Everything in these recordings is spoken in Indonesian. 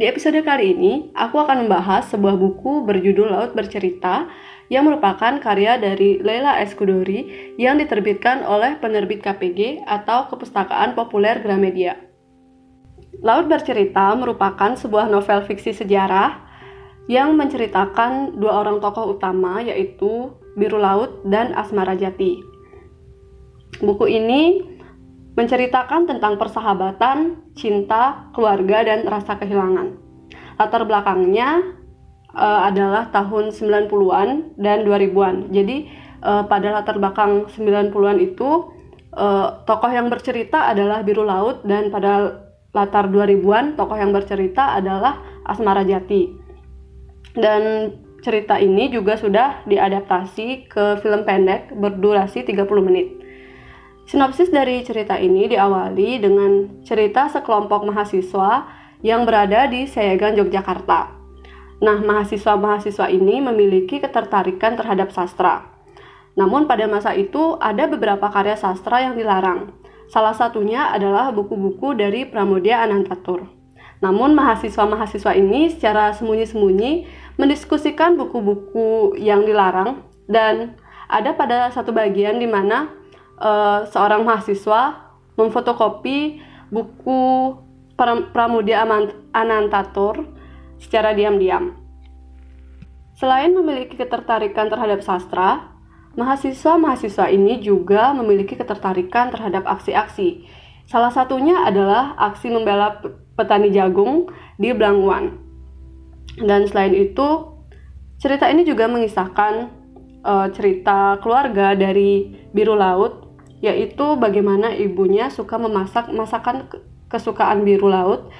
Di episode kali ini, aku akan membahas sebuah buku berjudul Laut Bercerita yang merupakan karya dari Leila Eskudori yang diterbitkan oleh penerbit KPG atau Kepustakaan Populer Gramedia. Laut Bercerita merupakan sebuah novel fiksi sejarah yang menceritakan dua orang tokoh utama yaitu Biru Laut dan Asmara Jati. Buku ini menceritakan tentang persahabatan, cinta, keluarga, dan rasa kehilangan. Latar belakangnya uh, adalah tahun 90-an dan 2000-an. Jadi uh, pada latar belakang 90-an itu uh, tokoh yang bercerita adalah Biru Laut dan pada latar 2000-an tokoh yang bercerita adalah Asmara Jati. Dan cerita ini juga sudah diadaptasi ke film pendek berdurasi 30 menit. Sinopsis dari cerita ini diawali dengan cerita sekelompok mahasiswa yang berada di Sayagan, Yogyakarta. Nah, mahasiswa-mahasiswa ini memiliki ketertarikan terhadap sastra. Namun pada masa itu ada beberapa karya sastra yang dilarang. Salah satunya adalah buku-buku dari Pramudia Anantatur. Namun mahasiswa-mahasiswa ini secara sembunyi-sembunyi mendiskusikan buku-buku yang dilarang dan ada pada satu bagian di mana uh, seorang mahasiswa memfotokopi buku Pramudia Anantatur secara diam-diam. Selain memiliki ketertarikan terhadap sastra, mahasiswa-mahasiswa ini juga memiliki ketertarikan terhadap aksi-aksi. Salah satunya adalah aksi membela petani jagung di Blangwan. Dan selain itu, cerita ini juga mengisahkan uh, cerita keluarga dari Biru Laut yaitu bagaimana ibunya suka memasak masakan kesukaan biru laut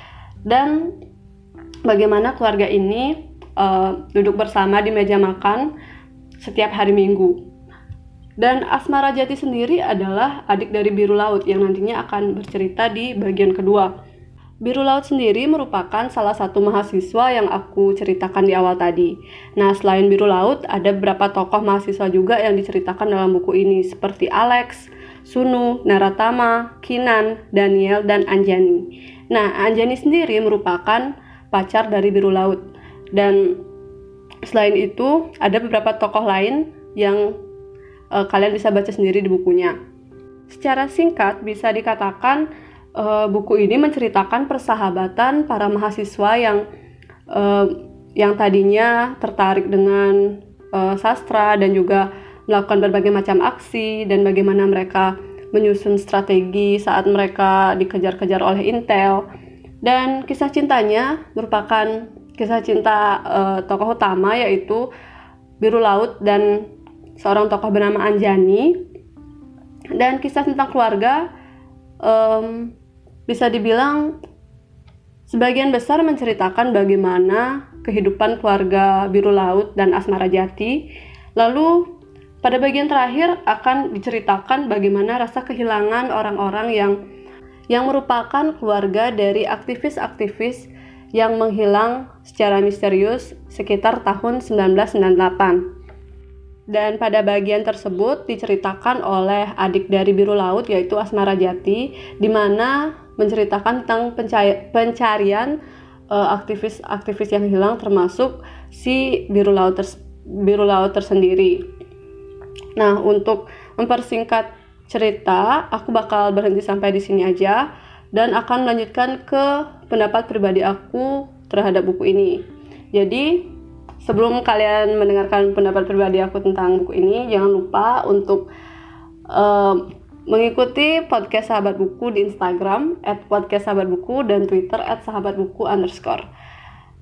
dan bagaimana keluarga ini uh, duduk bersama di meja makan setiap hari Minggu. Dan Asmara Jati sendiri adalah adik dari Biru Laut yang nantinya akan bercerita di bagian kedua. Biru Laut sendiri merupakan salah satu mahasiswa yang aku ceritakan di awal tadi. Nah, selain Biru Laut, ada beberapa tokoh mahasiswa juga yang diceritakan dalam buku ini, seperti Alex, Sunu, Naratama, Kinan, Daniel, dan Anjani. Nah, Anjani sendiri merupakan pacar dari Biru Laut. Dan selain itu, ada beberapa tokoh lain yang uh, kalian bisa baca sendiri di bukunya. Secara singkat, bisa dikatakan uh, buku ini menceritakan persahabatan para mahasiswa yang uh, yang tadinya tertarik dengan uh, sastra dan juga melakukan berbagai macam aksi dan bagaimana mereka menyusun strategi saat mereka dikejar-kejar oleh Intel. Dan kisah cintanya merupakan kisah cinta uh, tokoh utama yaitu Biru Laut dan seorang tokoh bernama Anjani. Dan kisah tentang keluarga um, bisa dibilang sebagian besar menceritakan bagaimana kehidupan keluarga Biru Laut dan Asmara Jati. Lalu pada bagian terakhir akan diceritakan bagaimana rasa kehilangan orang-orang yang yang merupakan keluarga dari aktivis-aktivis yang menghilang secara misterius sekitar tahun 1998. Dan pada bagian tersebut diceritakan oleh adik dari Biru Laut yaitu Asmara Jati di mana menceritakan tentang pencarian eh, aktivis-aktivis uh, yang hilang termasuk si Biru Laut Biru Laut tersendiri. Nah, untuk mempersingkat cerita, aku bakal berhenti sampai di sini aja dan akan melanjutkan ke pendapat pribadi aku terhadap buku ini. Jadi, sebelum kalian mendengarkan pendapat pribadi aku tentang buku ini, jangan lupa untuk uh, mengikuti podcast Sahabat Buku di Instagram @podcastsahabatbuku dan Twitter underscore.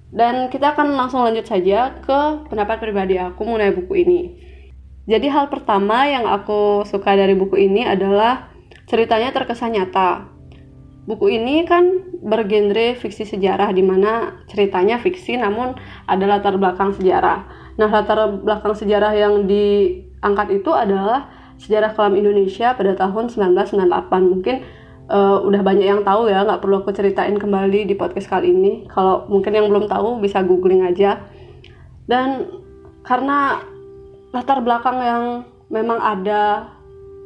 Dan kita akan langsung lanjut saja ke pendapat pribadi aku mengenai buku ini. Jadi hal pertama yang aku suka dari buku ini adalah ceritanya terkesan nyata. Buku ini kan bergenre fiksi sejarah di mana ceritanya fiksi namun ada latar belakang sejarah. Nah, latar belakang sejarah yang diangkat itu adalah sejarah kelam Indonesia pada tahun 1998. Mungkin uh, udah banyak yang tahu ya, nggak perlu aku ceritain kembali di podcast kali ini. Kalau mungkin yang belum tahu bisa googling aja. Dan karena latar belakang yang memang ada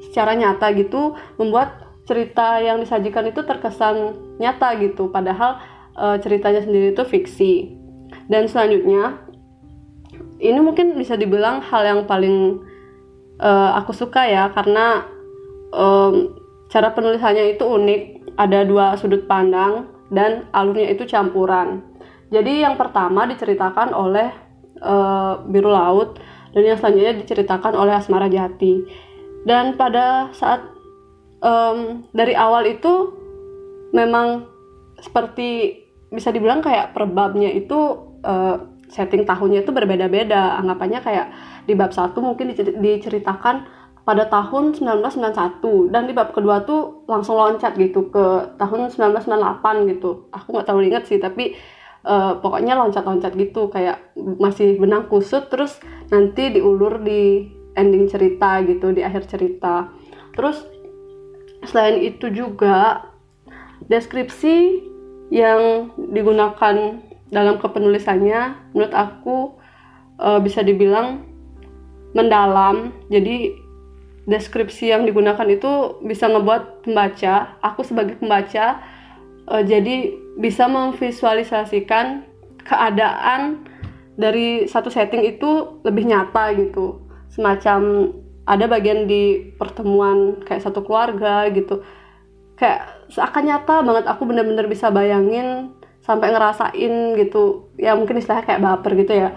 secara nyata gitu membuat cerita yang disajikan itu terkesan nyata gitu. Padahal uh, ceritanya sendiri itu fiksi. Dan selanjutnya ini mungkin bisa dibilang hal yang paling uh, aku suka ya karena um, cara penulisannya itu unik. Ada dua sudut pandang dan alurnya itu campuran. Jadi yang pertama diceritakan oleh uh, biru laut dan yang selanjutnya diceritakan oleh asmara jati. Dan pada saat um, dari awal itu memang seperti bisa dibilang kayak perbabnya itu uh, setting tahunnya itu berbeda-beda. Anggapannya kayak di bab satu mungkin diceritakan pada tahun 1991 dan di bab kedua tuh langsung loncat gitu ke tahun 1998 gitu. Aku nggak terlalu ingat sih tapi uh, pokoknya loncat-loncat gitu kayak masih benang kusut terus nanti diulur di ending cerita gitu di akhir cerita. Terus selain itu juga deskripsi yang digunakan dalam kepenulisannya menurut aku e, bisa dibilang mendalam. Jadi deskripsi yang digunakan itu bisa ngebuat pembaca aku sebagai pembaca e, jadi bisa memvisualisasikan keadaan dari satu setting itu lebih nyata gitu. Semacam ada bagian di pertemuan kayak satu keluarga gitu. Kayak seakan nyata banget aku bener-bener bisa bayangin sampai ngerasain gitu. Ya mungkin istilahnya kayak baper gitu ya.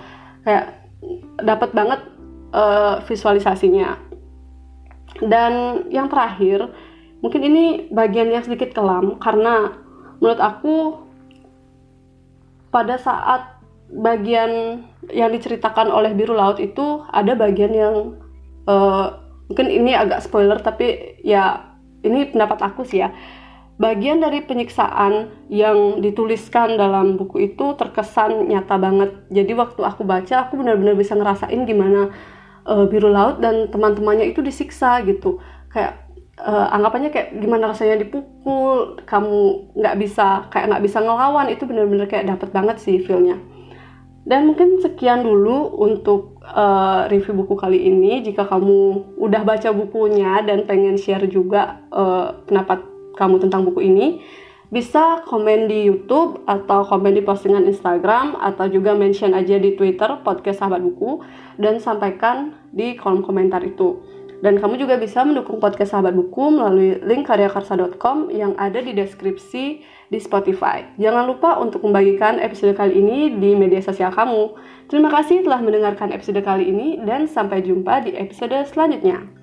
Kayak dapat banget uh, visualisasinya. Dan yang terakhir mungkin ini bagian yang sedikit kelam karena menurut aku pada saat bagian yang diceritakan oleh biru laut itu ada bagian yang uh, mungkin ini agak spoiler tapi ya ini pendapat aku sih ya. Bagian dari penyiksaan yang dituliskan dalam buku itu terkesan nyata banget. Jadi waktu aku baca aku benar-benar bisa ngerasain gimana uh, biru laut dan teman-temannya itu disiksa gitu. Kayak uh, anggapannya kayak gimana rasanya dipukul kamu nggak bisa kayak nggak bisa ngelawan itu benar-benar kayak dapet banget sih feelnya dan mungkin sekian dulu untuk uh, review buku kali ini. Jika kamu udah baca bukunya dan pengen share juga uh, pendapat kamu tentang buku ini, bisa komen di YouTube atau komen di postingan Instagram atau juga mention aja di Twitter podcast sahabat buku dan sampaikan di kolom komentar itu. Dan kamu juga bisa mendukung podcast Sahabat Buku melalui link karyakarsa.com yang ada di deskripsi di Spotify. Jangan lupa untuk membagikan episode kali ini di media sosial kamu. Terima kasih telah mendengarkan episode kali ini dan sampai jumpa di episode selanjutnya.